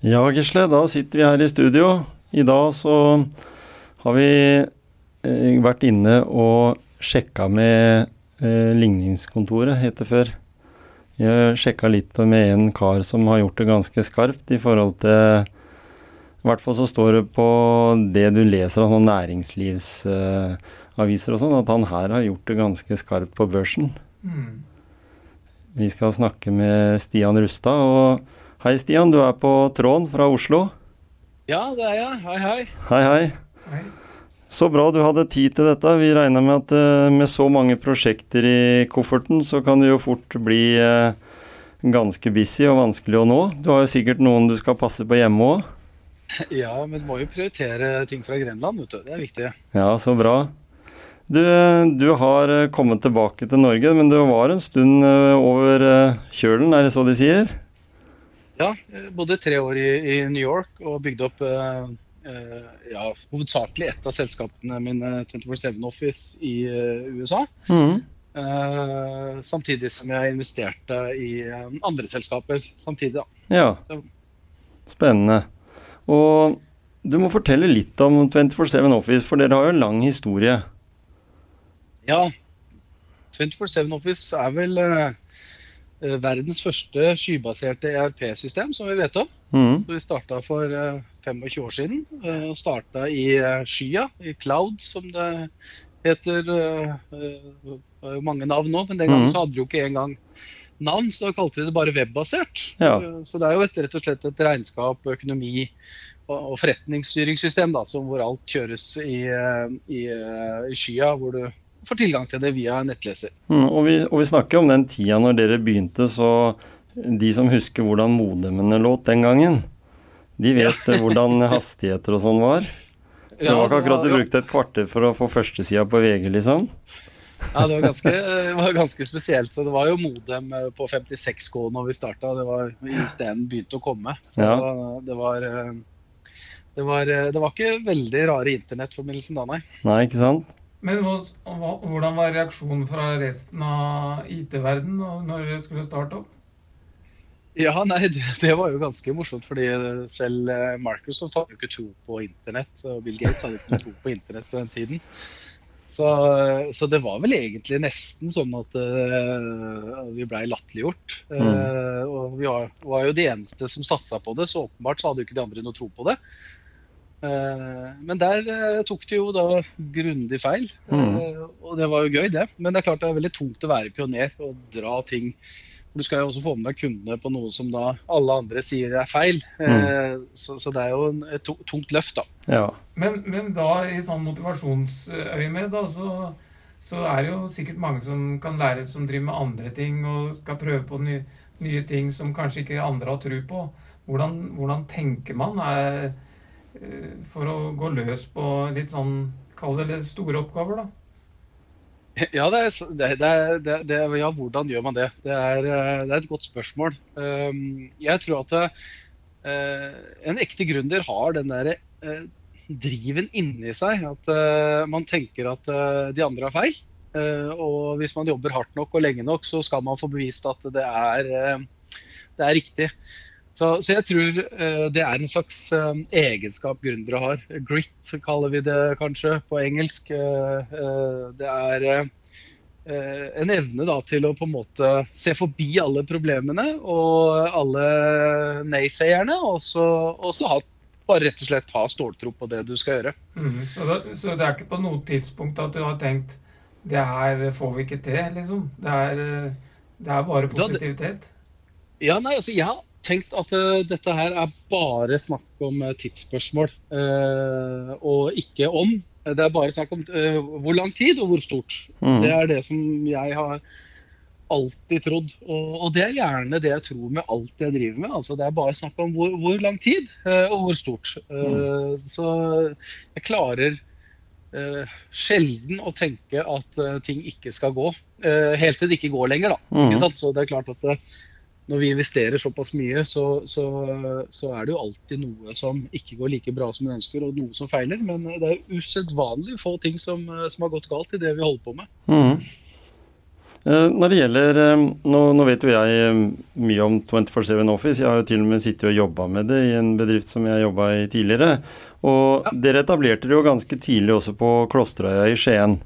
Ja, Gisle, da sitter vi her i studio. I dag så har vi eh, vært inne og sjekka med eh, Ligningskontoret, het det før. Har sjekka litt med en kar som har gjort det ganske skarpt i forhold til I hvert fall så står det på det du leser av sånne næringslivsaviser og sånn, at han her har gjort det ganske skarpt på børsen. Mm. Vi skal snakke med Stian Rustad. og Hei, Stian. Du er på tråden fra Oslo. Ja, det er jeg. Hei, hei. Hei, hei. Hei. Så bra du hadde tid til dette. Vi regner med at eh, med så mange prosjekter i kofferten, så kan det jo fort bli eh, ganske busy og vanskelig å nå. Du har jo sikkert noen du skal passe på hjemme òg. Ja, men må jo prioritere ting fra Grenland, vet du. Det er viktig. Ja, så bra. Du, eh, du har kommet tilbake til Norge, men du var en stund over kjølen, er det så de sier? Ja, jeg bodde tre år i, i New York og bygde opp eh, eh, ja, hovedsakelig ett av selskapene mine, 24-7 Office, i eh, USA. Mm. Eh, samtidig som jeg investerte i eh, andre selskaper samtidig. da. Ja. Spennende. Og du må fortelle litt om 24-7 Office, for dere har jo en lang historie. Ja, 24-7 Office er vel eh, verdens første skybaserte ERP-system som vi vet om. Mm. Så vi starta for eh, 25 år siden. eh, og starta i eh, skya, i cloud som det heter. eh, eh, Det er jo mange navn nå, men den gangen Mhm. så hadde vi jo ikke engang navn, så da kalte vi det bare webbasert. Ja. Eh, Så det er jo et, rett og slett et regnskap, økonomi og, forretningsstyringssystem da, som hvor alt kjøres i, eh, i, eh, i skya, hvor du får tilgang til det via nettleser. Mm, og, vi, og vi snakker om den tida når dere begynte, så de som husker hvordan modemene låt den gangen, de vet ja. hvordan hastigheter og sånn var. Det var ikke akkurat du brukte et kvarter for å få førstesida på VG, liksom. Ja, det var ganske, det var ganske spesielt. Så det var jo modem eh, på 56K når vi starta. Det var isteden begynte å komme. Så Ja. det var eh, det var, eh, det var ikke veldig rare internettforbindelsen da, nei. Nei, ikke sant? Men hvordan var reaksjonen fra resten av IT-verdenen når dere skulle starte opp? Ja, nei, det, det var jo ganske morsomt, fordi selv eh, Microsoft hadde jo ikke tro på internett. Og Bill Gates hadde ikke tro på internett på den tiden. Så, så det var vel egentlig nesten sånn at uh, vi blei latterliggjort. Eh, og vi var, var jo de eneste som satsa på det, så åpenbart så hadde jo ikke de andre noe tro på det. Eh, men der eh, tok de jo da grundig feil, mm. og det var jo gøy, det. Men det er klart det er veldig tungt å være pioner og dra ting du skal jo også få med deg kundene på noe som da alle andre sier er feil. Mm. Så, så det er jo et tungt løft, da. Ja. Men, men da i sånn motivasjonsøyemed, da, så, så er det jo sikkert mange som kan lære som driver med andre ting og skal prøve på nye, nye ting som kanskje ikke andre har tro på. Hvordan, hvordan tenker man er, eh, for å gå løs på litt sånn, kall det store oppgaver, da? Ja, det er, det, er- det, det, ja, hvordan gjør man det? Det er, eh, er et godt spørsmål. Um, Jeg tror at eh, en ekte gründer har den der eh, driven inni seg. At eh, man tenker at eh, de andre har feil. Eh, og hvis man jobber hardt nok og lenge nok, så skal man få bevist at det er, eh, det er riktig. Så, så jeg tror uh, det er en slags uh, egenskap gründere har. Grit kaller vi det kanskje på engelsk. Uh, det er en evne da, til å på en måte se forbi alle problemene og alle naysayerne, og så, og så ha, bare rett og slett ha ståltro på det du skal gjøre. Mm, så, det, så det er ikke på noe tidspunkt at du har tenkt det her får vi ikke til, liksom? Det er, det er bare Da, det- positivitet? Ja, nei, altså jeg har tenkt at eh, dette her er bare snakk om eh, tidsspørsmål, eh, og ikke om. Det er bare snakk om hvor lang tid og hvor stort. Mm. Det er det som jeg har alltid trodd. Og, det er gjerne det jeg tror med alt jeg driver med. Altså, det er bare snakk om hvor, hvor lang tid og hvor stort. Mm. Så jeg klarer sjelden å tenke at ting ikke skal gå. helt til det ikke går lenger, da. Mm. Så det er klart at når vi investerer såpass mye, så, så, så, er det jo alltid noe som ikke går like bra som vi ønsker, og noe som feiler. Men det er usedvanlig få ting som, som, har gått galt i det vi holder på med. Mm. Når det gjelder, eh, nå, nå, vet jo jeg eh, mye om 24-7 Office. Jeg har jo til og med sittet og jobba med det i en bedrift som jeg jobba i tidligere. Og ja. dere etablerte det jo ganske tidlig også på Klosterøya i Skien.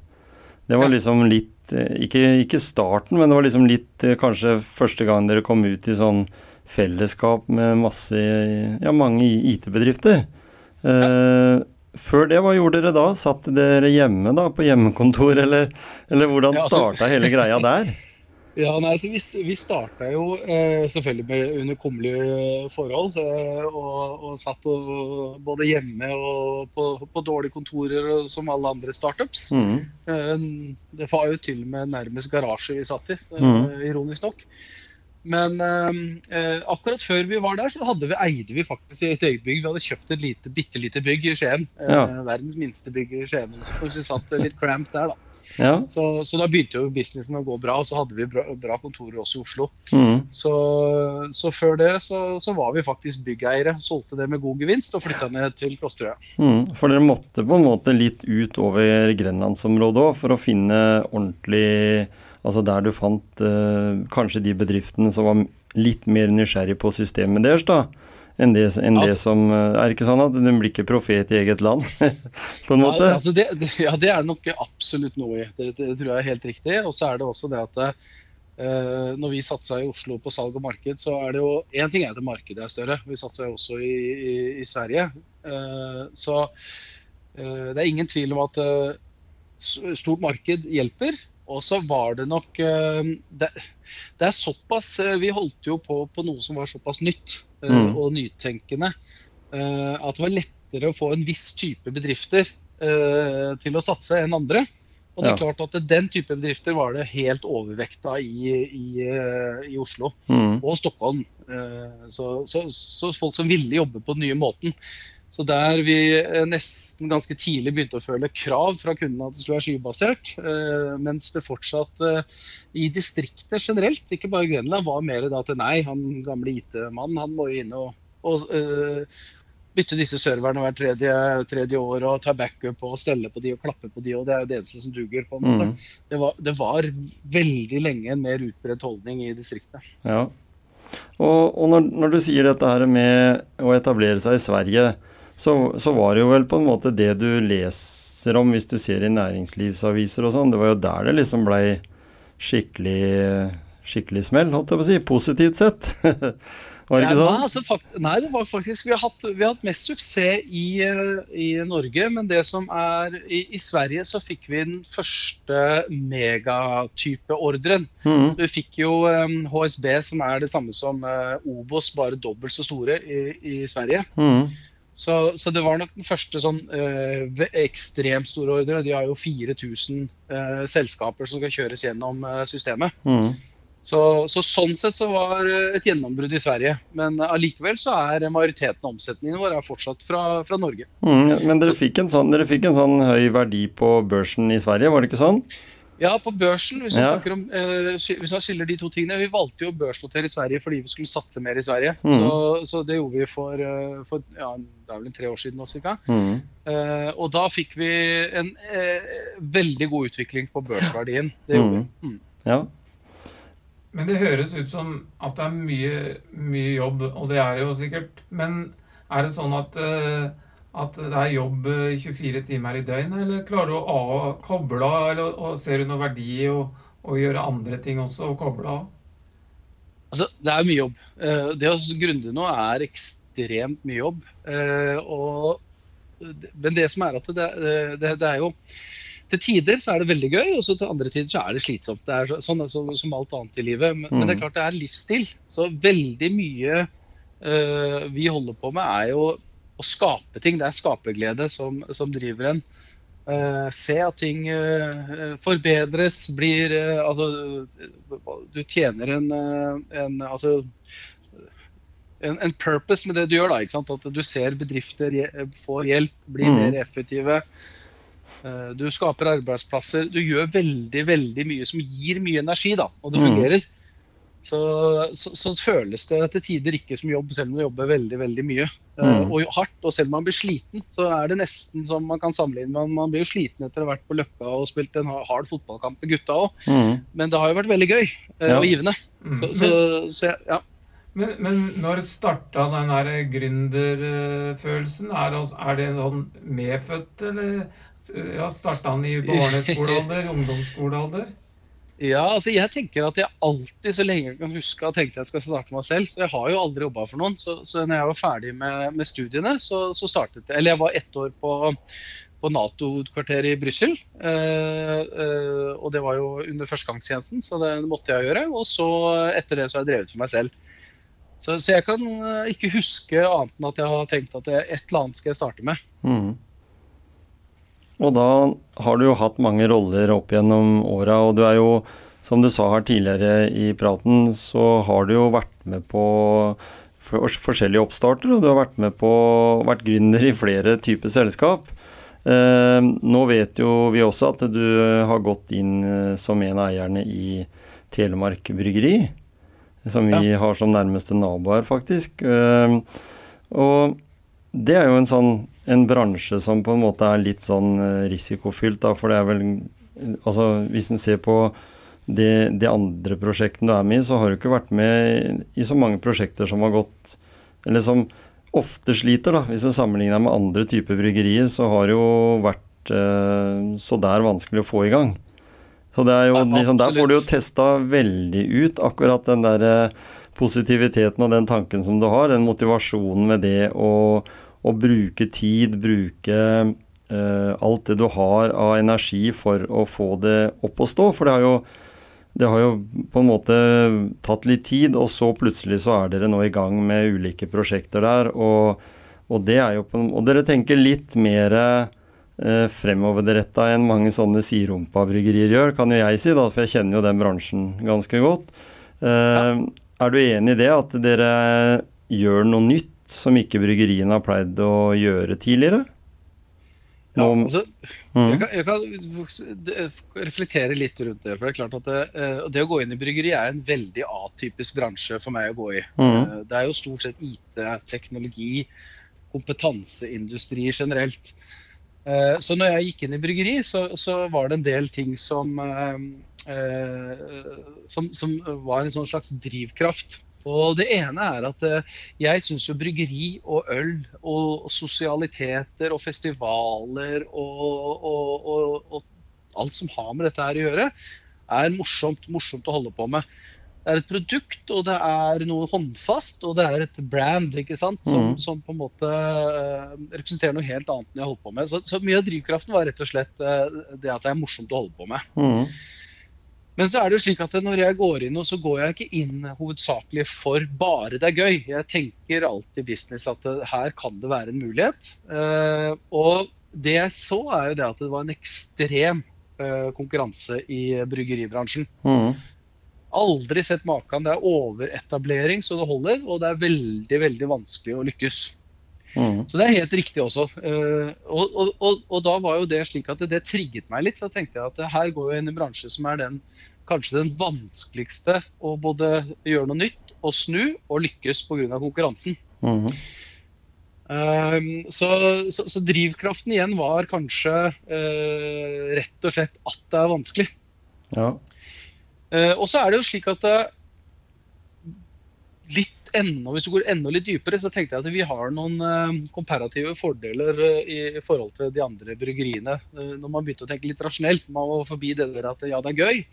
Det var liksom litt Eh, ikke, ikke, starten, men det var liksom litt eh, kanskje første gang dere kom ut i sånn fellesskap med masse Ja, mange IT-bedrifter. Eh, før det, hva gjorde dere da? Satt dere hjemme da, på hjemmekontor, eller, eller hvordan ja, altså, starta hele greia der? Ja, nei, så Vi, vi starta jo eh, selvfølgelig med underkommelige forhold. Eh, og, og, satt og, både hjemme og på, på dårlige kontorer som alle andre startups. Mm. Eh, det var jo til og med nærmest garasje vi satt i, eh, mm. ironisk nok. Men eh, eh, akkurat før vi var der, så vi, eide vi faktisk et eget bygg. Vi hadde kjøpt et lite, bitte lite bygg i Skien. Ja. verdens minste bygg i Skien. Så vi satt litt cramped der, da. Ja. Så, så, da begynte jo businessen å gå bra, og så hadde vi bra, bra kontorer også i Oslo. Mm. Så, så, før det så, så, var vi faktisk byggeiere. Solgte det med god gevinst og flytta ned til Klosterøya. Mm. For dere måtte på en måte litt ut over grenlandsområdet òg for å finne ordentlig Altså der du fant uh, kanskje de bedriftene som var litt mer nysgjerrig på systemet deres, da enn det, enn det som eh, Er ikke sånn at den blir ikke profet i eget land, på en måte? Ja, altså det, ja, det er nok absolutt noe i. Det, det, tror jeg er helt riktig. Og så er det også det at eh, når vi satsa i Oslo på salg og marked, så er det jo Én ting er at markedet er større, vi satsa jo også i, i, i Sverige. Eh, så eh, det er ingen tvil om at stort marked hjelper. Og så var det nok eh, det, det, er såpass Vi holdt jo på på noe som var såpass nytt. Eh, mm. og nytenkende. Eh, at det var lettere å få en viss type bedrifter eh, til å satse enn andre. Og det er klart at Den type bedrifter var det helt overvekt av i, i, i, Oslo mm. og Stockholm. Så, så, så, folk som ville jobbe på den nye måten. Så der vi nesten ganske tidlig begynte å føle krav fra kundene at det skulle være skybasert, mens det fortsatt i distriktet generelt, ikke bare Grenland, var mer da til nei, han gamle IT-mannen han må jo inn og, og uh, bytte disse serverne hver tredje, tredje, år og ta backup og stelle på de og klappe på de, og det er det eneste som duger. på en måte. Mm. Det, var, det, var, veldig lenge en mer utbredt holdning i distriktet. Ja. Og, og når, når, du sier dette her med å etablere seg i Sverige, så, så, var det jo vel på en måte det du leser om hvis du ser i næringslivsaviser og sånn. Det var jo der det liksom blei skikkelig, skikkelig smell, holdt jeg på å si. Positivt sett. var det ikke sånn? Nei, altså, nei, det var faktisk Vi har hatt, vi har hatt mest suksess i, i, Norge, men det som er i, i, Sverige så fikk vi den første megatype-ordren. Mm. Vi fikk jo um, HSB, som er det samme som uh, Obos, bare dobbelt så store i, i Sverige. Mm. Så, så, det var nok den første sånn øh, ekstremt store ordre. De har jo 4000 øh, selskaper som skal kjøres gjennom øh, systemet. Mm. Så, så, sånn sett så var et gjennombrudd i Sverige. Men allikevel så er majoriteten av omsetningen vår fortsatt fra, fra Norge. Mm, men dere fikk, sånn, dere fikk, en sånn, høy verdi på børsen i Sverige, var det ikke sånn? Ja, på børsen. Hvis vi, ja. om, uh, hvis vi skiller de to tingene. Vi valgte jo å børsnotere i Sverige fordi vi skulle satse mer i Sverige. Mm. Så, så, det gjorde vi for, uh, for ja, det er vel tre år siden nå, ikke? Mm. Uh, og da fikk vi en eh, veldig god utvikling på børsverdien. Det gjorde vi. Mm. Ja. Men det høres ut som at det er mye, mye jobb, og det er det jo sikkert. Men er det sånn at eh, at det er jobb 24 eh, timer i døgnet, eller klarer du å koble av, eller og ser du noe verdi i å, gjøre andre ting også, og koble av? Altså, det er mye jobb. Eh, det å grunde nå er ekstremt mye jobb. Eh, og, men det som er at det, det, det, er jo Til tider så er det veldig gøy, og så til andre tider så er det slitsomt. Det er sånn som, som alt annet i livet. Men, mm. men, det er klart det er livsstil. Så veldig mye vi holder på med, er jo å skape ting. Det er skaperglede som, som driver en. Uh, se at ting uh, forbedres, blir uh, Altså, du tjener en, en altså en, en, purpose med det du gjør. da, ikke sant? At du ser bedrifter får hjelp, blir mm. mer effektive. Du skaper arbeidsplasser. Du gjør veldig veldig mye som gir mye energi, da, og det mm. Så, så, så, føles det til tider ikke som jobb, selv om du jobber veldig veldig mye. Eh, mm. Og hardt. Og selv om man blir sliten, så er det nesten som man kan sammenligne med Man blir jo sliten etter å ha vært på Løkka og spilt en hard fotballkamp med gutta òg. Mm. Men det har jo vært veldig gøy eh, ja. og givende. Mm. Så, så, ja. Men, men, når starta den her gründerfølelsen? Er, er det sånn medfødt, eller ja, starta han i barneskolealder, ungdomsskolealder? Ja, altså jeg tenker at jeg alltid, så lenge jeg kan huske, har tenkt jeg skal starte meg selv. Så jeg har jo aldri jobba for noen. Så, så når jeg var ferdig med, med studiene, så, så, startet jeg Eller jeg var ett år på, på Nato-kvarteret i Brussel. Eh, eh, og det var jo under førstegangstjenesten, så det måtte jeg gjøre. Og så etter det så har jeg drevet for meg selv. Så, så jeg kan eh, ikke huske annet enn at jeg har tenkt at jeg, et eller annet skal jeg starte med. Mm. Og da har du jo hatt mange roller opp gjennom åra, og du er jo, som du sa her tidligere i praten, så har du jo vært med på forskjellige oppstarter, og du har vært med på vært gründer i flere typer selskap. Eh, nå vet jo vi også at du har gått inn eh, som en av eierne i Telemark Bryggeri, som vi ja. har som nærmeste naboer, faktisk. Eh, og det er jo en sånn en bransje som på en måte er litt sånn eh, risikofylt, da, for det er vel Altså hvis en ser på de, de, andre prosjektene du er med i, så har du ikke vært med i så mange prosjekter som har gått Eller som ofte sliter, da. Hvis du sammenligner med andre typer bryggerier, så har det jo vært eh, så det er vanskelig å få i gang. Så det er jo, liksom, der får du jo testa veldig ut akkurat den der eh, positiviteten og den tanken som du har, den motivasjonen med det å å bruke tid, bruke eh, alt det du har av energi for å få det opp å stå. For det har jo det har jo på en måte tatt litt tid, og så plutselig så er dere nå i gang med ulike prosjekter der. Og, og, det er jo på, og dere tenker litt mer eh, fremoverretta enn mange sånne sirumpabryggerier gjør, kan jo jeg si, da, for jeg kjenner jo den bransjen ganske godt. Eh, er du enig i det, at dere gjør noe nytt? Som ikke bryggeriene har pleid å gjøre tidligere? Ja, altså, mm. jeg, kan, jeg, kan, reflektere litt rundt det. for Det er klart at det, eh, det å gå inn i bryggeri er en veldig atypisk bransje for meg å gå i. Mm. Eh, det er jo stort sett IT, teknologi, kompetanseindustri generelt. Eh, så når jeg gikk inn i bryggeri, så, så var det en del ting som, som, som var en sånn slags drivkraft og Det ene er at eh, jeg syns jo bryggeri og øl og sosialiteter og festivaler og, og, og, og, alt som har med dette her å gjøre, er morsomt, morsomt å holde på med. Det er et produkt, og det er noe håndfast, og det er et brand ikke sant? Som, mm. som på en måte uh, representerer noe helt annet enn jeg holder på med. Så, så, mye av drivkraften var rett og slett uh, det at det er morsomt å holde på med. Mm. Men så er det jo slik at når jeg går inn, så går jeg ikke inn hovedsakelig for bare det er gøy. Jeg tenker alltid business at det, her kan det være en mulighet. Uh, og det jeg så, er jo det at det var en ekstrem uh, konkurranse i bryggeribransjen. Mm. Aldri sett maken. Det er overetablering så det holder, og det er veldig, veldig vanskelig å lykkes. Mm. Så det er helt riktig også. Uh, og, og, og, og, da var jo det slik at det, det, trigget meg litt. Så tenkte jeg at her går jo en bransje som er den kanskje den vanskeligste å både gjøre noe nytt og snu og lykkes pga. konkurransen. Mm um, så, så, så, drivkraften igjen var kanskje uh, rett og slett at det er vanskelig. Ja. Uh, og så er det jo slik at det, litt enda, hvis du går enda litt dypere, så tenkte jeg at vi har noen komparative fordeler i forhold til de andre bryggeriene. når man begynte å tenke litt rasjonelt. Man var forbi det der at ja, det er gøy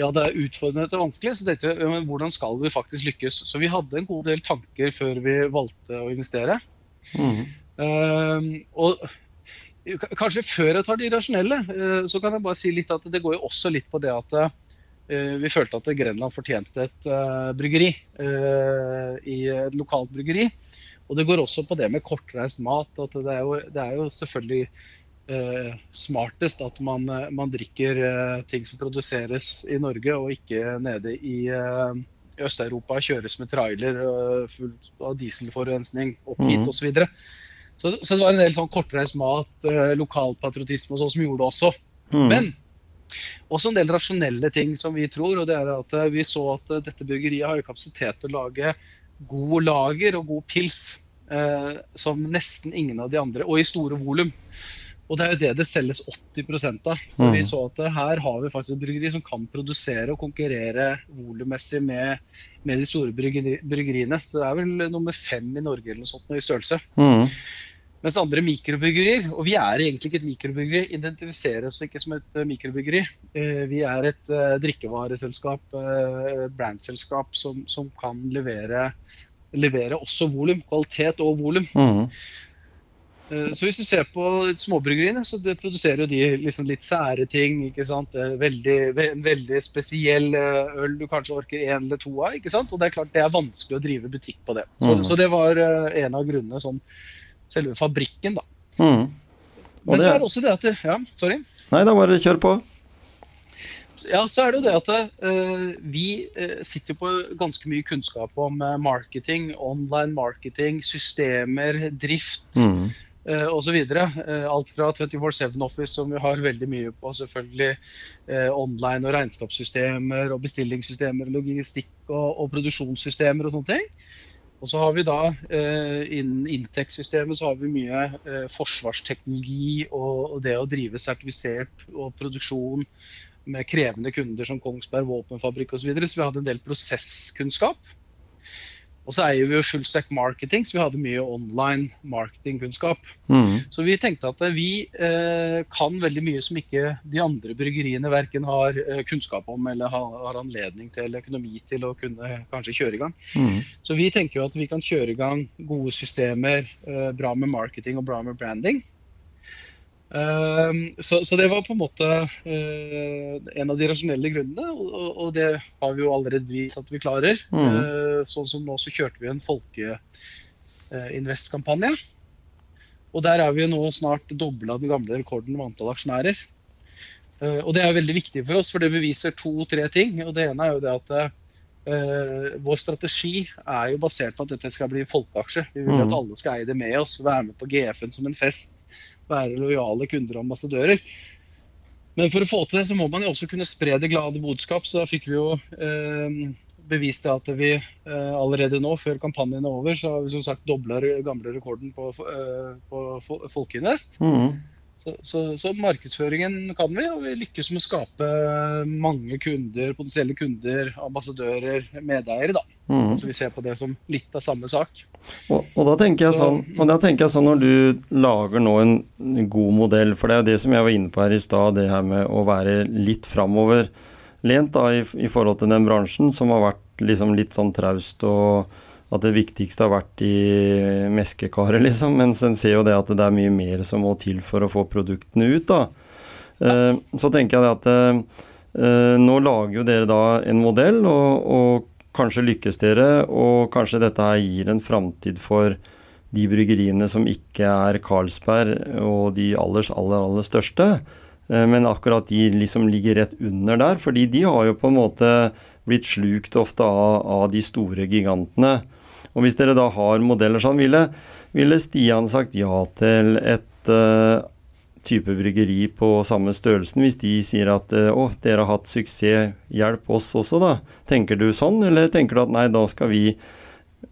ja, det er utfordrende og vanskelig, så tenkte vi hvordan skal vi faktisk lykkes. Så vi hadde en god del tanker før vi valgte å investere. Mm. Uh, og kanskje før jeg tar de rasjonelle, så kan jeg bare si litt at det går jo også litt på det at vi følte at Grenland fortjente et eh, bryggeri. i et lokalt bryggeri. Og det går også på det med kortreist mat. at det er jo, det er jo selvfølgelig eh, smartest at man, eh, man drikker eh, ting som produseres i Norge, og ikke nede i eh, Øst-Europa kjøres med trailer eh, fullt av dieselforurensning opp hit Mhm. osv. Så, videre. så Så det var en del sånn kortreist mat, eh, lokalpatriotisme og sånn som gjorde det også. Mm. Men også en del rasjonelle ting som vi tror. og det er at eh, Vi så at eh, dette bryggeriet har jo kapasitet til å lage god lager og god pils eh, som nesten ingen av de andre, og i store volum. Og det er jo det det selges 80 av. Så Mm. vi så at eh, her har vi faktisk et bryggeri som kan produsere og konkurrere volummessig med, med de store bryggeriene. Så det er vel nummer fem i Norge eller noe sånt i størrelse. Mm. Mens andre mikrobryggerier, og vi er egentlig ikke et mikrobryggeri, identifiserer oss ikke som et eh, mikrobryggeri. Eh, Vi er et eh, drikkevareselskap, et brandselskap, som, som kan levere, levere også volum. Kvalitet og volum. Mm. Så hvis du ser på småbryggeriene, så det produserer de liksom litt sære ting. ikke sant? Veldig, en veldig spesiell øl du kanskje orker én eller to av. ikke sant? Og det er klart det er vanskelig å drive butikk på det. Så, mm. så det var en av grunnene, sånn selve fabrikken, da. Mm. Men det- så er det også det at det, Ja, sorry. Nei, da bare kjør på. Ja, så er det jo det at uh, vi eh, sitter på ganske mye kunnskap om eh, marketing, online marketing, systemer, drift. Mm. eh. Eh, alt fra 24-7 Office, som vi har veldig mye på, selvfølgelig online og regnskapssystemer og bestillingssystemer, logistikk og, og produksjonssystemer og sånne ting. Og så har vi da eh, innen Intex-systemet så har vi mye eh, forsvarsteknologi og, og det å drive sertifisert og produksjon med krevende kunder som Kongsberg våpenfabrikk osv. Så, videre. så vi hadde en del prosesskunnskap. Og så eier vi jo Fullstack Marketing, så vi hadde mye online marketingkunnskap. Mm. Så vi tenkte at vi eh, kan veldig mye som ikke de andre bryggeriene verken har eh, kunnskap om eller har, har anledning til eller økonomi til å kunne kanskje kjøre i gang. Mm. Så vi tenker jo at vi kan kjøre i gang gode systemer, eh, bra med marketing og bra med branding. Ehm, så, så det var på en måte eh, en av de rasjonelle grunnene, og, og- det har vi jo allerede vist at vi klarer. Mm. Eh, sånn som nå så kjørte vi en folkeinvestkampanje. Og der er vi nå snart dobla den gamle rekorden med antall aksjonærer. Eh, og det er veldig viktig for oss, for det beviser to-tre ting. Og det ene er jo det at Uh, vår strategi er jo basert på at dette skal bli en folkeaksje. Vi vil at alle skal eie det med oss, være med på GF-en som en fest. Være lojale kunder og ambassadører. Men for å få til det, så må man jo også kunne spre det glade budskap. Så da fikk vi jo eh, bevist at vi eh, allerede nå, før kampanjen er over, så har vi som sagt dobla gamle rekorden på, eh, på Folkeinvest. Mm. Så, så, så markedsføringen kan vi, og vi lykkes med å skape mange kunder, potensielle kunder, ambassadører, medeiere. da. Mm. Så vi ser på det som litt av samme sak. Og, og, da tenker jeg Så- sånn, og da tenker jeg sånn når du lager nå en god modell, for det er jo det som jeg var inne på her i stad, det her med å være litt framoverlent i, i forhold til den bransjen, som har vært liksom litt sånn traust, og at det viktigste har vært i meskekaret, liksom. Mens en ser jo det at det er mye mer som må til for å få produktene ut, da. Eh, så tenker jeg at eh, nå lager jo dere da en modell, og, og kanskje lykkes dere, og kanskje dette her gir en framtid for de bryggeriene som ikke er Carlsberg og de aller, aller, aller største. Eh, Men akkurat de liksom ligger rett under der, fordi de har jo på en måte blitt slukt ofte av, av de store gigantene. Og hvis dere da har modeller sånn, ville, ville Stian sagt ja til et uh, type bryggeri på samme størrelsen hvis de sier at eh, å, dere har hatt suksess, hjelp oss også, da. Tenker du sånn, eller tenker du at nei, da skal vi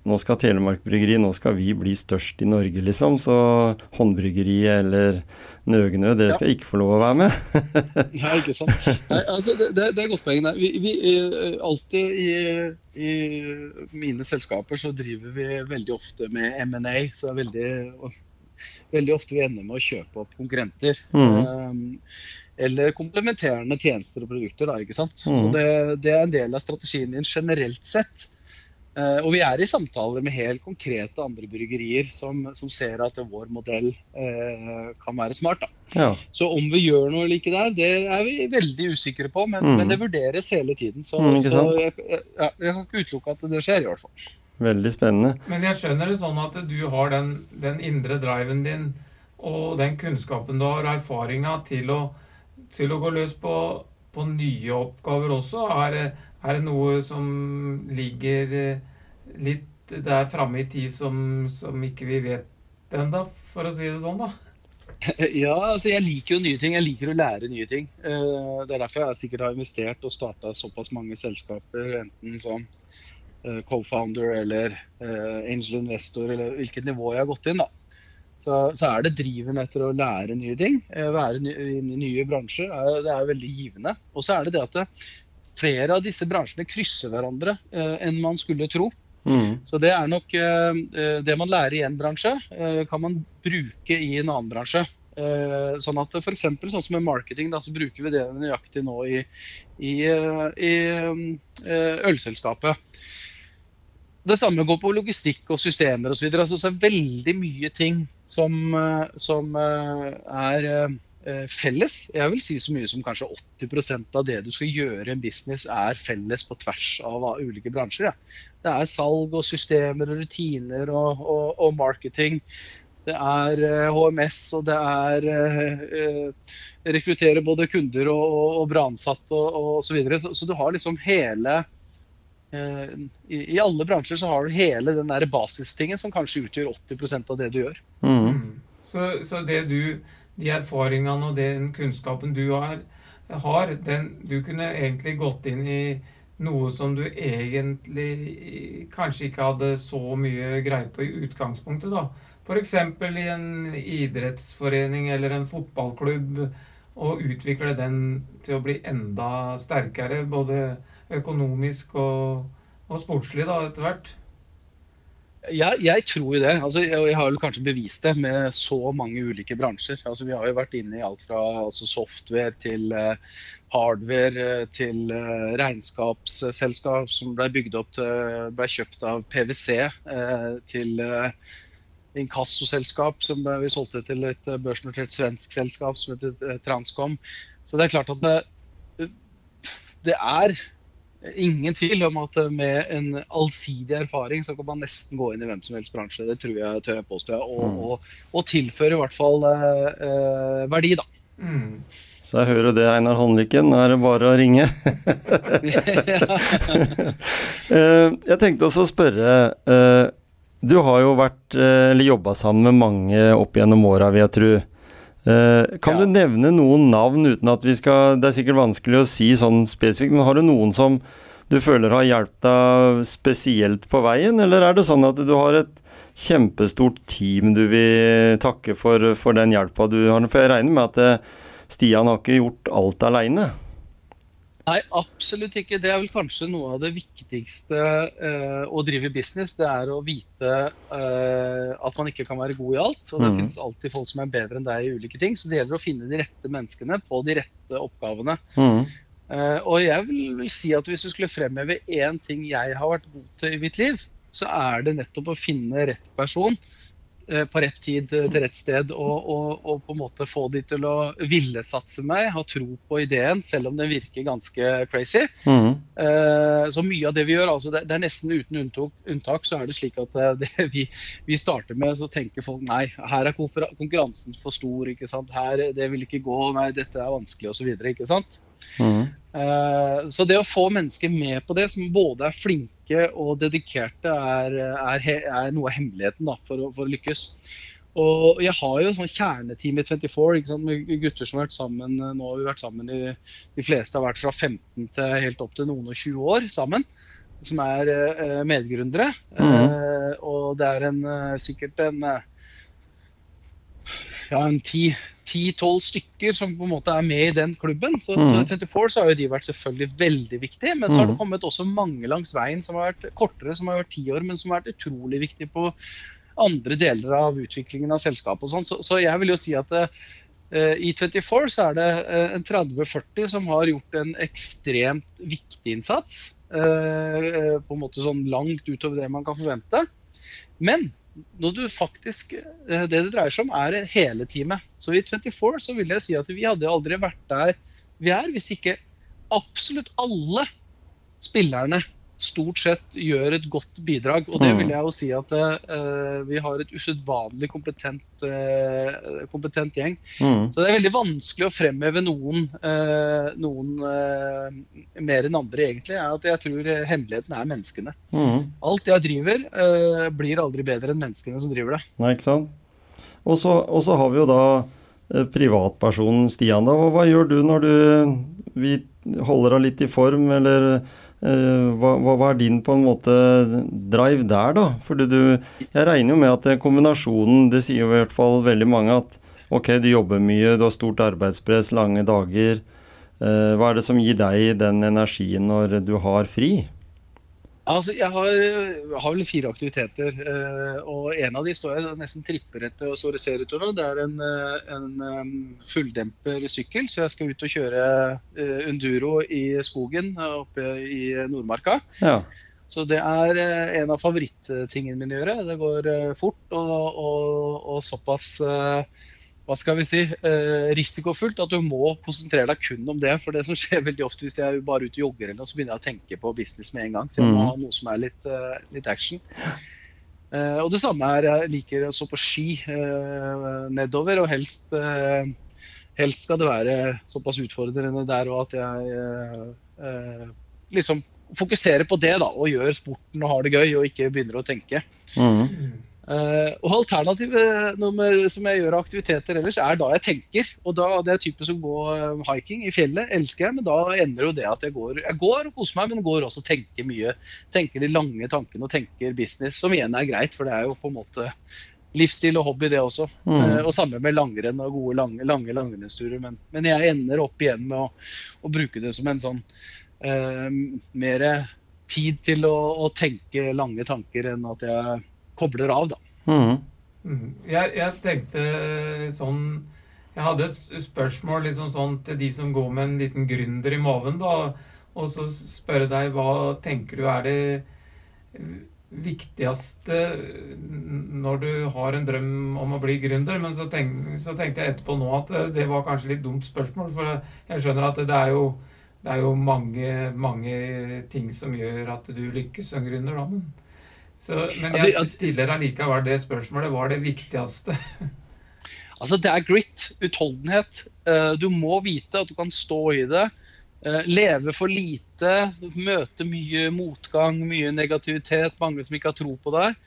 nå skal Telemark Bryggeri, nå skal vi bli størst i Norge, liksom. Så Håndbryggeriet eller Nøgnø, dere Ja. skal ikke få lov å være med. Nei, ikke sant. Nei, altså, det, det, er et godt poeng. Vi, vi, eh, alltid i, i mine selskaper så driver vi veldig ofte med M&A. Så det er veldig, veldig ofte vi ender med å kjøpe opp konkurrenter. Um, eller komplementerende tjenester og produkter. Da, ikke sant? Så Mhm. det, det er en del av strategien din generelt sett. Eh, og vi er i samtaler med helt konkrete andre bryggerier som, som ser at vår modell eh, kan være smart. da. Ja. Så om vi gjør noe like der, det er vi veldig usikre på, men, Mm. men det vurderes hele tiden. Så, Mm, så jeg, jeg, jeg kan ikke utelukke at det skjer, i hvert fall. Veldig spennende. Men jeg skjønner det sånn at du har den, den indre driven din og den kunnskapen du har, erfaringa til, til, å gå løs på, på nye oppgaver også? Er, er, det noe som ligger eh, litt der framme i tid som, som ikke vi vet ennå, for å si det sånn, da? Ja, altså jeg liker jo nye ting. Jeg liker å lære nye ting. Eh, det er derfor jeg sikkert har investert og starta såpass mange selskaper, enten som eh, co-founder eller angel investor, eller hvilket nivå jeg har gått inn. da så, så, er det driven etter å lære nye ting. Eh, være i nye bransjer. Det er veldig givende. Og så er det det at flere av disse bransjene krysser hverandre eh, enn man skulle tro. Mm. Så det er nok eh, eh Det man lærer i én bransje, eh, kan man bruke i en annen bransje. Sånn at for eksempel, sånn som med marketing, da, så bruker vi det nøyaktig nå i, i, i ølselskapet. Det samme går på logistikk og systemer osv. Altså, så er veldig mye ting som, som er felles. Jeg vil si så mye som kanskje 80% av det du skal gjøre i en business, er felles på tvers av ulike bransjer. Ja. Det er salg og systemer og rutiner og, og, og marketing. Det er HMS, og det er eh, rekruttere både kunder og, og, og bra og, og så videre. Så, så, du har liksom hele Eh, i, i, alle bransjer så har du hele den der basistingen som kanskje utgjør 80% av det du gjør. Mm. mm. Så, så, det du, de erfaringene og den kunnskapen du har, har den, du kunne egentlig gått inn i noe som du egentlig kanskje ikke hadde så mye greie på i utgangspunktet. da. F.eks. i en idrettsforening eller en fotballklubb, og utvikle den til å bli enda sterkere. både økonomisk og, og sportslig da, etter hvert? Jeg, jeg, tror jo det. Altså, jeg, har jo kanskje bevist det med så mange ulike bransjer. Altså, vi har jo vært inne i alt fra altså, software til uh, hardware uh, til uh, regnskapsselskap som ble bygd opp til, ble kjøpt av PwC, til inkassoselskap som ble, vi solgte til et børsnotert svensk selskap som heter Transcom. Så det er klart at det, det er ingen tvil om at med en allsidig erfaring så kan man nesten gå inn i hvem som helst bransje. Det tror jeg tør jeg påstå. Og, mm. og, og tilføre i hvert fall eh, verdi, da. Mm. Så jeg hører det, Einar Håndlykken. Er det bare å ringe? Eh, jeg tenkte også å spørre. Eh, du har jo vært, eh, eller jobba sammen med mange opp gjennom åra, vil jeg tro. Eh, kan ja. du nevne noen navn uten at vi skal Det er sikkert vanskelig å si sånn spesifikt, men har du noen som du føler har hjulpet deg spesielt på veien, eller er det sånn at du har et kjempestort team du vil takke for, for den hjelpa du har? For jeg regner med at eh, Stian har ikke gjort alt aleine? Nei, absolutt ikke. Det er vel kanskje noe av det viktigste eh, å drive business. Det er å vite eh, at man ikke kan være god i alt. Og det mm. finnes alltid folk som er bedre enn deg i ulike ting. Så det gjelder å finne de rette menneskene på de rette oppgavene. Mm. Eh, og jeg vil, si at hvis du skulle fremheve én ting jeg har vært god til i mitt liv, så er det nettopp å finne rett person på rett tid eh, til rett sted. Og, og, og, på en måte få de til å ville satse meg, ha tro på ideen, selv om den virker ganske crazy. Mm. Så mye av det vi gjør, altså det, det er nesten uten unntak, unntak, så er det slik at det vi, vi, starter med, så tenker folk nei, her er konkurransen for stor, ikke sant. Her, det vil ikke gå, nei, dette er vanskelig osv. Ikke sant. Mm. Så det å få mennesker med på det, som både er flinke og dedikerte, er, er, er noe av hemmeligheten da, for, å, for, å, lykkes. Og jeg har jo sånn kjerneteam i 24 med gutter som har vært sammen nå har vi vært sammen i, De fleste har vært fra 15 til helt opp til noen og 20 år sammen. Som er uh, medgründere. Mm. Og det er en, sikkert en ja, en ti ti-tolv stykker som på en måte er med i den klubben. Så, mm. så 24 så har jo de vært selvfølgelig veldig viktige. Men så har det mm. kommet også mange langs veien som har vært kortere, som har vært ti år, men som har vært utrolig viktige på andre deler av utviklingen av selskapet og sånn. Så, så, jeg vil jo si at uh, i 24 så er det uh, en 30-40 som har gjort en ekstremt viktig innsats. Uh, på en måte sånn langt utover det man kan forvente. Men når du faktisk, eh, Det det dreier seg om, er hele teamet. Så i 24 så vil jeg si at vi hadde aldri vært der vi er, hvis ikke absolutt alle spillerne stort sett gjør et godt bidrag. Og det Mm. vil jeg jo si at uh, vi har et usedvanlig kompetent, uh, kompetent gjeng. Mm. Så det er veldig vanskelig å fremheve noen, uh, noen mer enn andre, egentlig. er at Jeg tror hemmeligheten er menneskene. Mm. Alt jeg driver, blir aldri bedre enn menneskene som driver det. Nei, ikke sant? Og så har vi jo da privatpersonen Stian. da. Hva, hva gjør du når du vi holder deg litt i form, eller hva, hva, hva er din på en måte drive der, da? Fordi du Jeg regner jo med at kombinasjonen Det sier jo i hvert fall veldig mange at ok, du jobber mye, du har stort arbeidspress, lange dager. Eh, hva er det som gir deg den energien når du har fri? Altså, jeg har, har vel fire aktiviteter, eh, og en av de står jeg nesten tripper etter og ser utover nå. Det er en, eh, en eh, fulldemper sykkel, så jeg skal ut og kjøre eh, enduro i skogen oppe i Nordmarka. Ja. Så det er eh, en av favorittingene mine å gjøre. Det går eh, fort og, og, og såpass eh, hva skal vi si, eh, risikofullt at du må konsentrere deg kun om det. For det som skjer veldig ofte hvis jeg er bare ute og jogger, eller noe, så begynner jeg å tenke på business med en gang. Så jeg må Mhm. ha noe som er litt, eh, litt action. Eh, og det samme er jeg liker å stå på ski eh, nedover, og helst, eh, helst skal det være såpass utfordrende der òg at jeg eh, eh, liksom fokuserer på det da, og gjør sporten og har det gøy, og ikke begynner å tenke. Mm. Eh, og alternativet som jeg gjør av aktiviteter ellers, er da jeg tenker. Og da det er typisk å gå eh, hiking i fjellet, elsker jeg, men da ender jo det at jeg går, jeg går og koser meg, men går også og tenker mye. Tenker de lange tankene og tenker business, som igjen er greit, for det er jo på en måte livsstil og hobby, det også. Mm. Uh, og samme med langrenn og gode lange, lange langrennsturer. Men, men jeg ender opp igjen med å, å bruke det som en sånn mer tid til å, å tenke lange tanker enn at jeg kobler av, da. Mm. Mm. Jeg, jeg tenkte sånn Jeg hadde et spørsmål liksom sånn til de som går med en liten gründer i maven, da. Og så spørre deg hva tenker du er det viktigste når du har en drøm om å bli gründer? Men så, tenk, så tenkte jeg etterpå nå at det, det var kanskje litt dumt spørsmål. For jeg skjønner at det er jo, det er jo mange, mange ting som gjør at du lykkes som gründer, da. Men, så, men Altså, jeg altså, stiller allikevel det spørsmålet. Hva er det viktigste? Altså, det er grit, utholdenhet. Eh, Du må vite at du kan stå i det. eh, Leve for lite, møte mye motgang, mye negativitet, mange som ikke har tro på deg.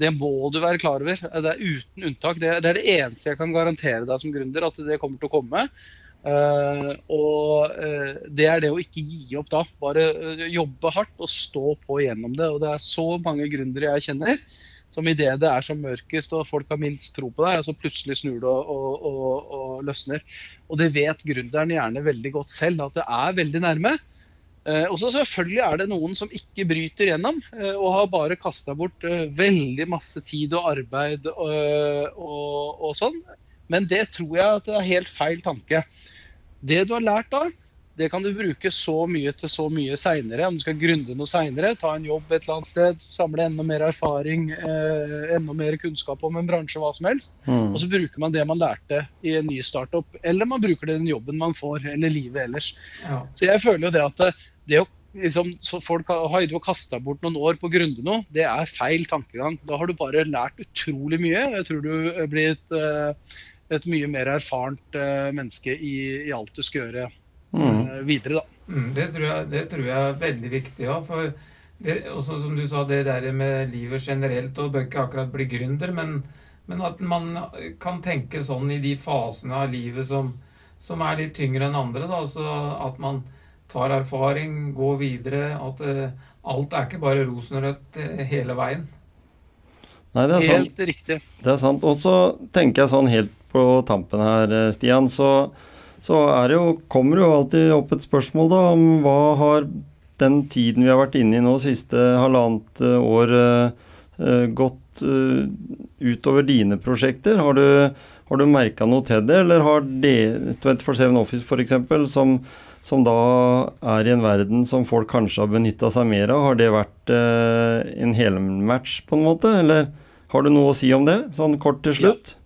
Det må du være klar over. Eh, Det er uten unntak. Det er det, er det eneste jeg kan garantere deg som gründer, at det kommer til å komme. Eh, og eh, det er det å ikke gi opp da. Bare eh, jobbe hardt og stå på gjennom det. Og det er så mange gründere jeg kjenner som idet det er som mørkest og folk har minst tro på deg, så plutselig snur det og, og, og, og løsner. Og det vet gründeren gjerne veldig godt selv, at det er veldig nærme. Eh, og så selvfølgelig er det noen som ikke bryter gjennom, eh, og har bare kasta bort eh, veldig masse tid og arbeid og sånn. Men det tror jeg at det er helt feil tanke. Det du har lært da, det kan du bruke så mye til så mye seinere. Om du skal grunde noe seinere, ta en jobb et eller annet sted, samle enda mer erfaring, eh, enda mer kunnskap om en bransje, hva som helst. Mm. Og så bruker man det man lærte i en ny startup, eller man bruker det i den jobben man får, eller livet ellers. Ja. Så jeg føler jo det at det, det å liksom, så folk har, har jo kasta bort noen år på å grunde noe, det er feil tankegang. Da har du bare lært utrolig mye. Jeg tror du blir et, eh, et mye mer erfarent eh, menneske i, i alt du skal gjøre Mm. eh, videre, da. Mm, det, tror jeg, det tror jeg er veldig viktig. Ja, for det, også som du sa, det der med livet generelt, og bør ikke akkurat bli gründer, men, men at man kan tenke sånn i de fasene av livet som, som er litt tyngre enn andre. Da, så at man tar erfaring, går videre. At eh, alt er ikke bare rosenrødt hele veien. Nei, det er sant. Helt riktig. Det er sant. Og så tenker jeg sånn helt på tampen her, eh, Stian, så, så er det jo, kommer det jo alltid opp et spørsmål da om hva har den tiden vi har vært inne i nå, siste halvannet eh, år, eh, gått utover dine prosjekter? Har du, har du merka noe til det, eller har det 24-7 Office f.eks., som, som da er i en verden som folk kanskje har benytta seg mer av, har det vært en helmatch på en måte, eller har du noe å si om det, sånn kort til slutt?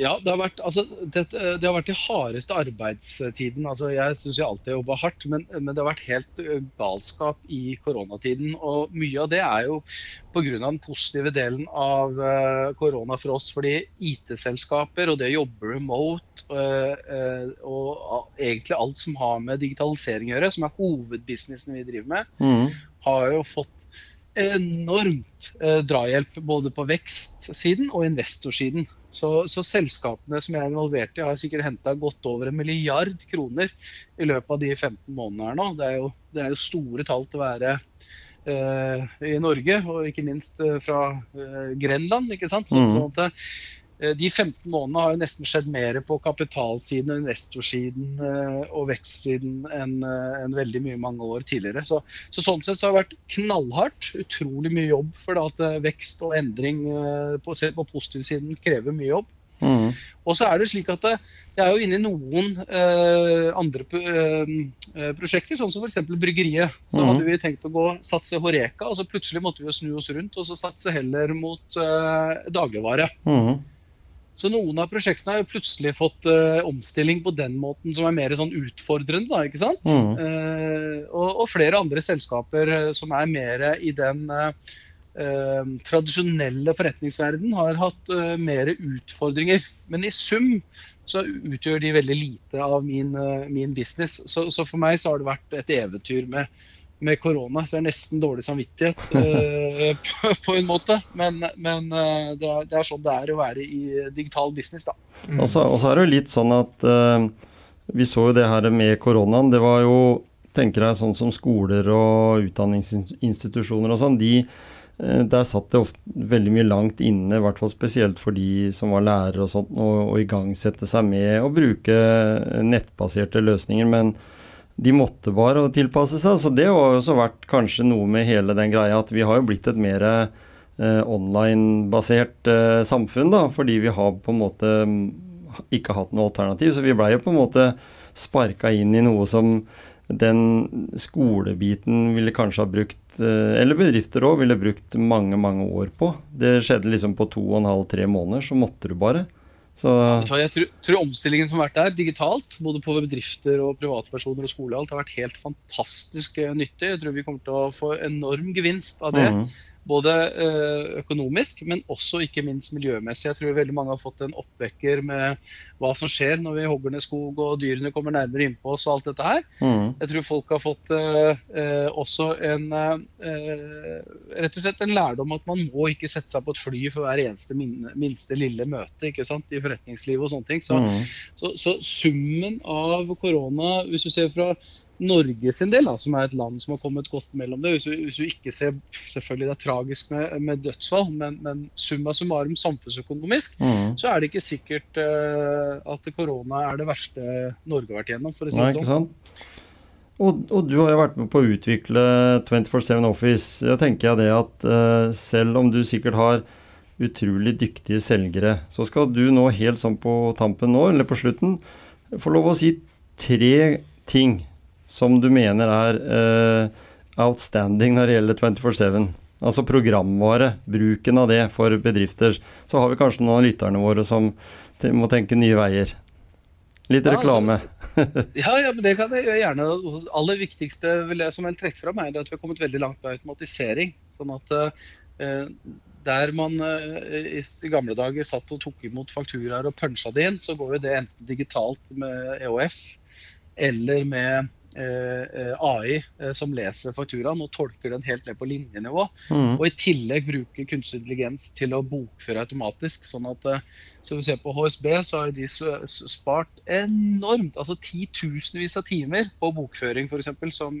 Ja, det har vært, altså, det, det har vært de hardeste arbeidstiden. Altså, jeg syns jeg alltid har jobba hardt, men, men, det har vært helt galskap i koronatiden. Og mye av det er jo pga. den positive delen av korona for oss. Fordi IT-selskaper og det å jobbe remote uh, og egentlig alt som har med digitalisering å gjøre, som er hovedbusinessen vi driver med, mm. har jo fått enormt drahjelp både på vekstsiden og investorsiden. Så, så, selskapene som jeg er involvert i, har sikkert henta godt over en milliard kroner i løpet av de 15 månedene her nå. Det er jo, det er jo store tall til å være eh, i Norge, og ikke minst eh, fra eh, Grenland. ikke sant? Så, mm. sånn at Eh, de 15 månedene har jo nesten skjedd mer på kapitalsiden, investorsiden eh, og vekstsiden enn enn veldig mye mange år tidligere. Så, så, sånn sett så har det vært knallhardt. Utrolig mye jobb. For da at vekst og endring på, på positivsiden krever mye jobb. Mm. Og så er det slik at jeg er jo inne i noen eh, andre eh, prosjekter, sånn som f.eks. bryggeriet. Så mm. hadde vi tenkt å gå satse Horeka, og så plutselig måtte vi snu oss rundt og så satse heller mot eh, dagligvare. Mm. Så noen av prosjektene har jo plutselig fått uh, omstilling på den måten som er mer sånn utfordrende. Da, ikke sant? Mm. Uh, og, og, flere andre selskaper uh, som er mer i den tradisjonelle forretningsverden, har hatt mer utfordringer. Men i sum så utgjør de veldig lite av min, min business. Så, så, for meg så har det vært et eventyr med med korona, så jeg har nesten dårlig samvittighet uh, på, på, en måte. Men, men uh, det, er, det, er, sånn det er å være i digital business, da. Mm. Og, så, er det jo litt sånn at uh, vi så jo det her med koronaen. Det var jo, tenker jeg, sånn som skoler og utdanningsinstitusjoner og sånn. de der satt det ofte veldig mye langt inne, i hvert fall spesielt for de som var lærere og sånt, å igangsette seg med å bruke nettbaserte løsninger. Men de måtte bare tilpasse seg. Så det har også vært kanskje noe med hele den greia at vi har jo blitt et mer eh, online-basert eh, samfunn, da, fordi vi har på en måte mm, ikke hatt noe alternativ. Så vi blei jo på en måte sparka inn i noe som den skolebiten ville kanskje ha brukt, eh, eller bedrifter òg, ville brukt mange, mange år på. Det skjedde liksom på to og en halv, tre måneder, så måtte du bare. Så... Jeg tror, tror, omstillingen som har vært der, digitalt, både på bedrifter og privatpersoner og skole, alt har vært helt fantastisk eh, nyttig. Jeg tror vi kommer til å få enorm gevinst av det. Mm. Både eh, økonomisk, men også ikke minst miljømessig. Jeg tror veldig mange har fått en oppvekker med hva som skjer når vi hogger ned skog og dyrene kommer nærmere innpå oss og alt dette her. Mm. Jeg tror folk har fått eh, også en eh, rett og slett en lærdom at man må ikke sette seg på et fly for hver eneste minne, minste lille møte ikke sant, i forretningslivet og sånne ting. Så, mm. så, så summen av korona, hvis du ser fra Norge sin del, da, som er et land som har kommet godt mellom det. Hvis du, hvis du ikke ser Selvfølgelig det er tragisk med, med dødsfall, men, men, summa summarum samfunnsøkonomisk, mm. så er det ikke sikkert uh, at korona er det verste Norge har vært gjennom, for å si det sånn. Og, og, du har jo vært med på å utvikle 24-7 Office. Da tenker jeg det at uh, selv om du sikkert har utrolig dyktige selgere, så skal du nå helt sånn på tampen nå, eller på slutten, få lov å si tre ting som du mener er uh, outstanding når det gjelder 24-7? Altså programvare, bruken av det for bedrifter. Så har vi kanskje noen av lytterne våre som må tenke nye veier. Litt ja, reklame. Altså, ja, ja, men det kan jeg gjøre gjerne. Det aller viktigste jeg, som jeg vil trekke fram, er at vi har kommet veldig langt med automatisering. Sånn at uh, der man uh, i gamle dager satt og tok imot fakturaer og punsja det inn, så går jo det enten digitalt med EOF eller med Eh, eh, AI eh, som leser fakturaen og tolker den helt ned på linjenivå. Mm. Og i tillegg bruker kunstig intelligens til å bokføre automatisk. sånn at så vi ser På HSB så har de spart enormt, altså titusenvis av timer på bokføring f.eks. som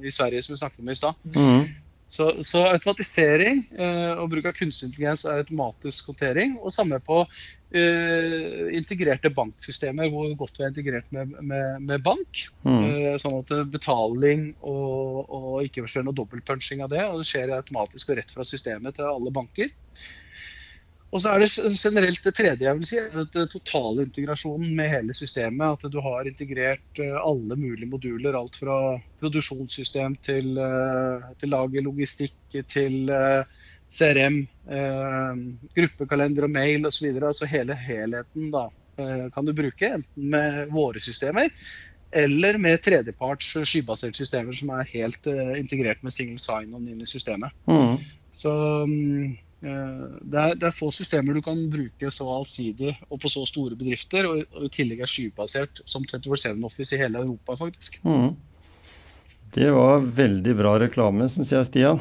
i Sverige, som vi snakket om i stad. Mm. Så, så, automatisering eh, og bruk av kunstig intelligens er automatisk håndtering. Og samme på eh, integrerte banksystemer hvor godt vi er integrert med, med, med bank. Mm. Eh, sånn at betaling og, og ikke skjer noe dobbeltpunching av det. og Det skjer automatisk og rett fra systemet til alle banker. Og så er det generelt det tredje jeg vil si, er at totalintegrasjonen med hele systemet. At du har integrert uh, alle mulige moduler. Alt fra produksjonssystem til, til lagerlogistikk til CRM, eh, gruppekalender og mail osv. Altså hele helheten da, eh, kan du bruke, enten med våre systemer eller med tredjeparts skybaserte systemer som er helt eh, integrert med single sign-on inn i systemet. Mm. Så mm, eh, det, er, det er få systemer du kan bruke så allsidig og på så store bedrifter, og, og i tillegg er skybasert som 24-7 Office i hele Europa, faktisk. Mm. Det var veldig bra reklame, syns jeg, Stian.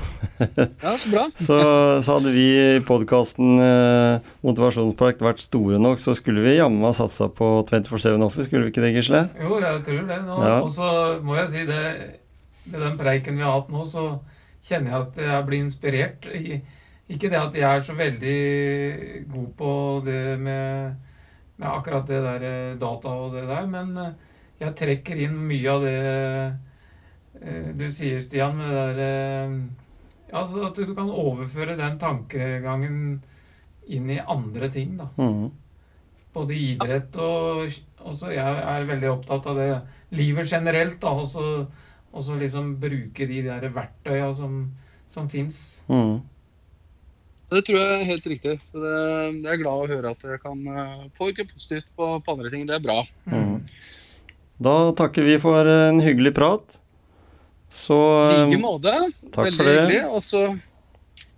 Ja, så bra. Så, så hadde vi i podkasten eh, Motivasjonsprakt vært store nok, så skulle vi jammen meg satsa på 24-7 Office, skulle vi ikke det, Gisle? Jo, jeg tror det. Ja. Og så må jeg si det Med den preiken vi har hatt nå, så kjenner jeg at jeg blir inspirert. I, ikke det at jeg er så veldig god på det med, med akkurat det der eh, data og det der, men eh, jeg trekker inn mye av det eh, du sier, Stian, med det der Altså at du kan overføre den tankegangen inn i andre ting, da Mm. både idrett og også Jeg er veldig opptatt av det livet generelt, da. Og så liksom bruke de der verktøya som, som fins. Mm. Det tror jeg er helt riktig. Så det, jeg er glad å høre at jeg kan eh, påvirke positivt på, på andre ting. Det er bra. Mm. Da takker vi for en hyggelig prat. Så, I eh, like måte. takk Veldig for det. hyggelig. Og så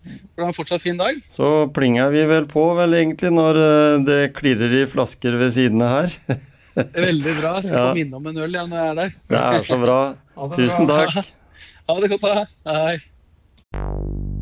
får du ha en fortsatt fin dag. så plinger vi vel på, vel egentlig, når eh, det klirrer i flasker ved sidene her. Veldig bra. Jeg skal Ja. få minne om en øl ja, når jeg er der. Det er så bra. Tusen takk. Ha det godt, da. Hei.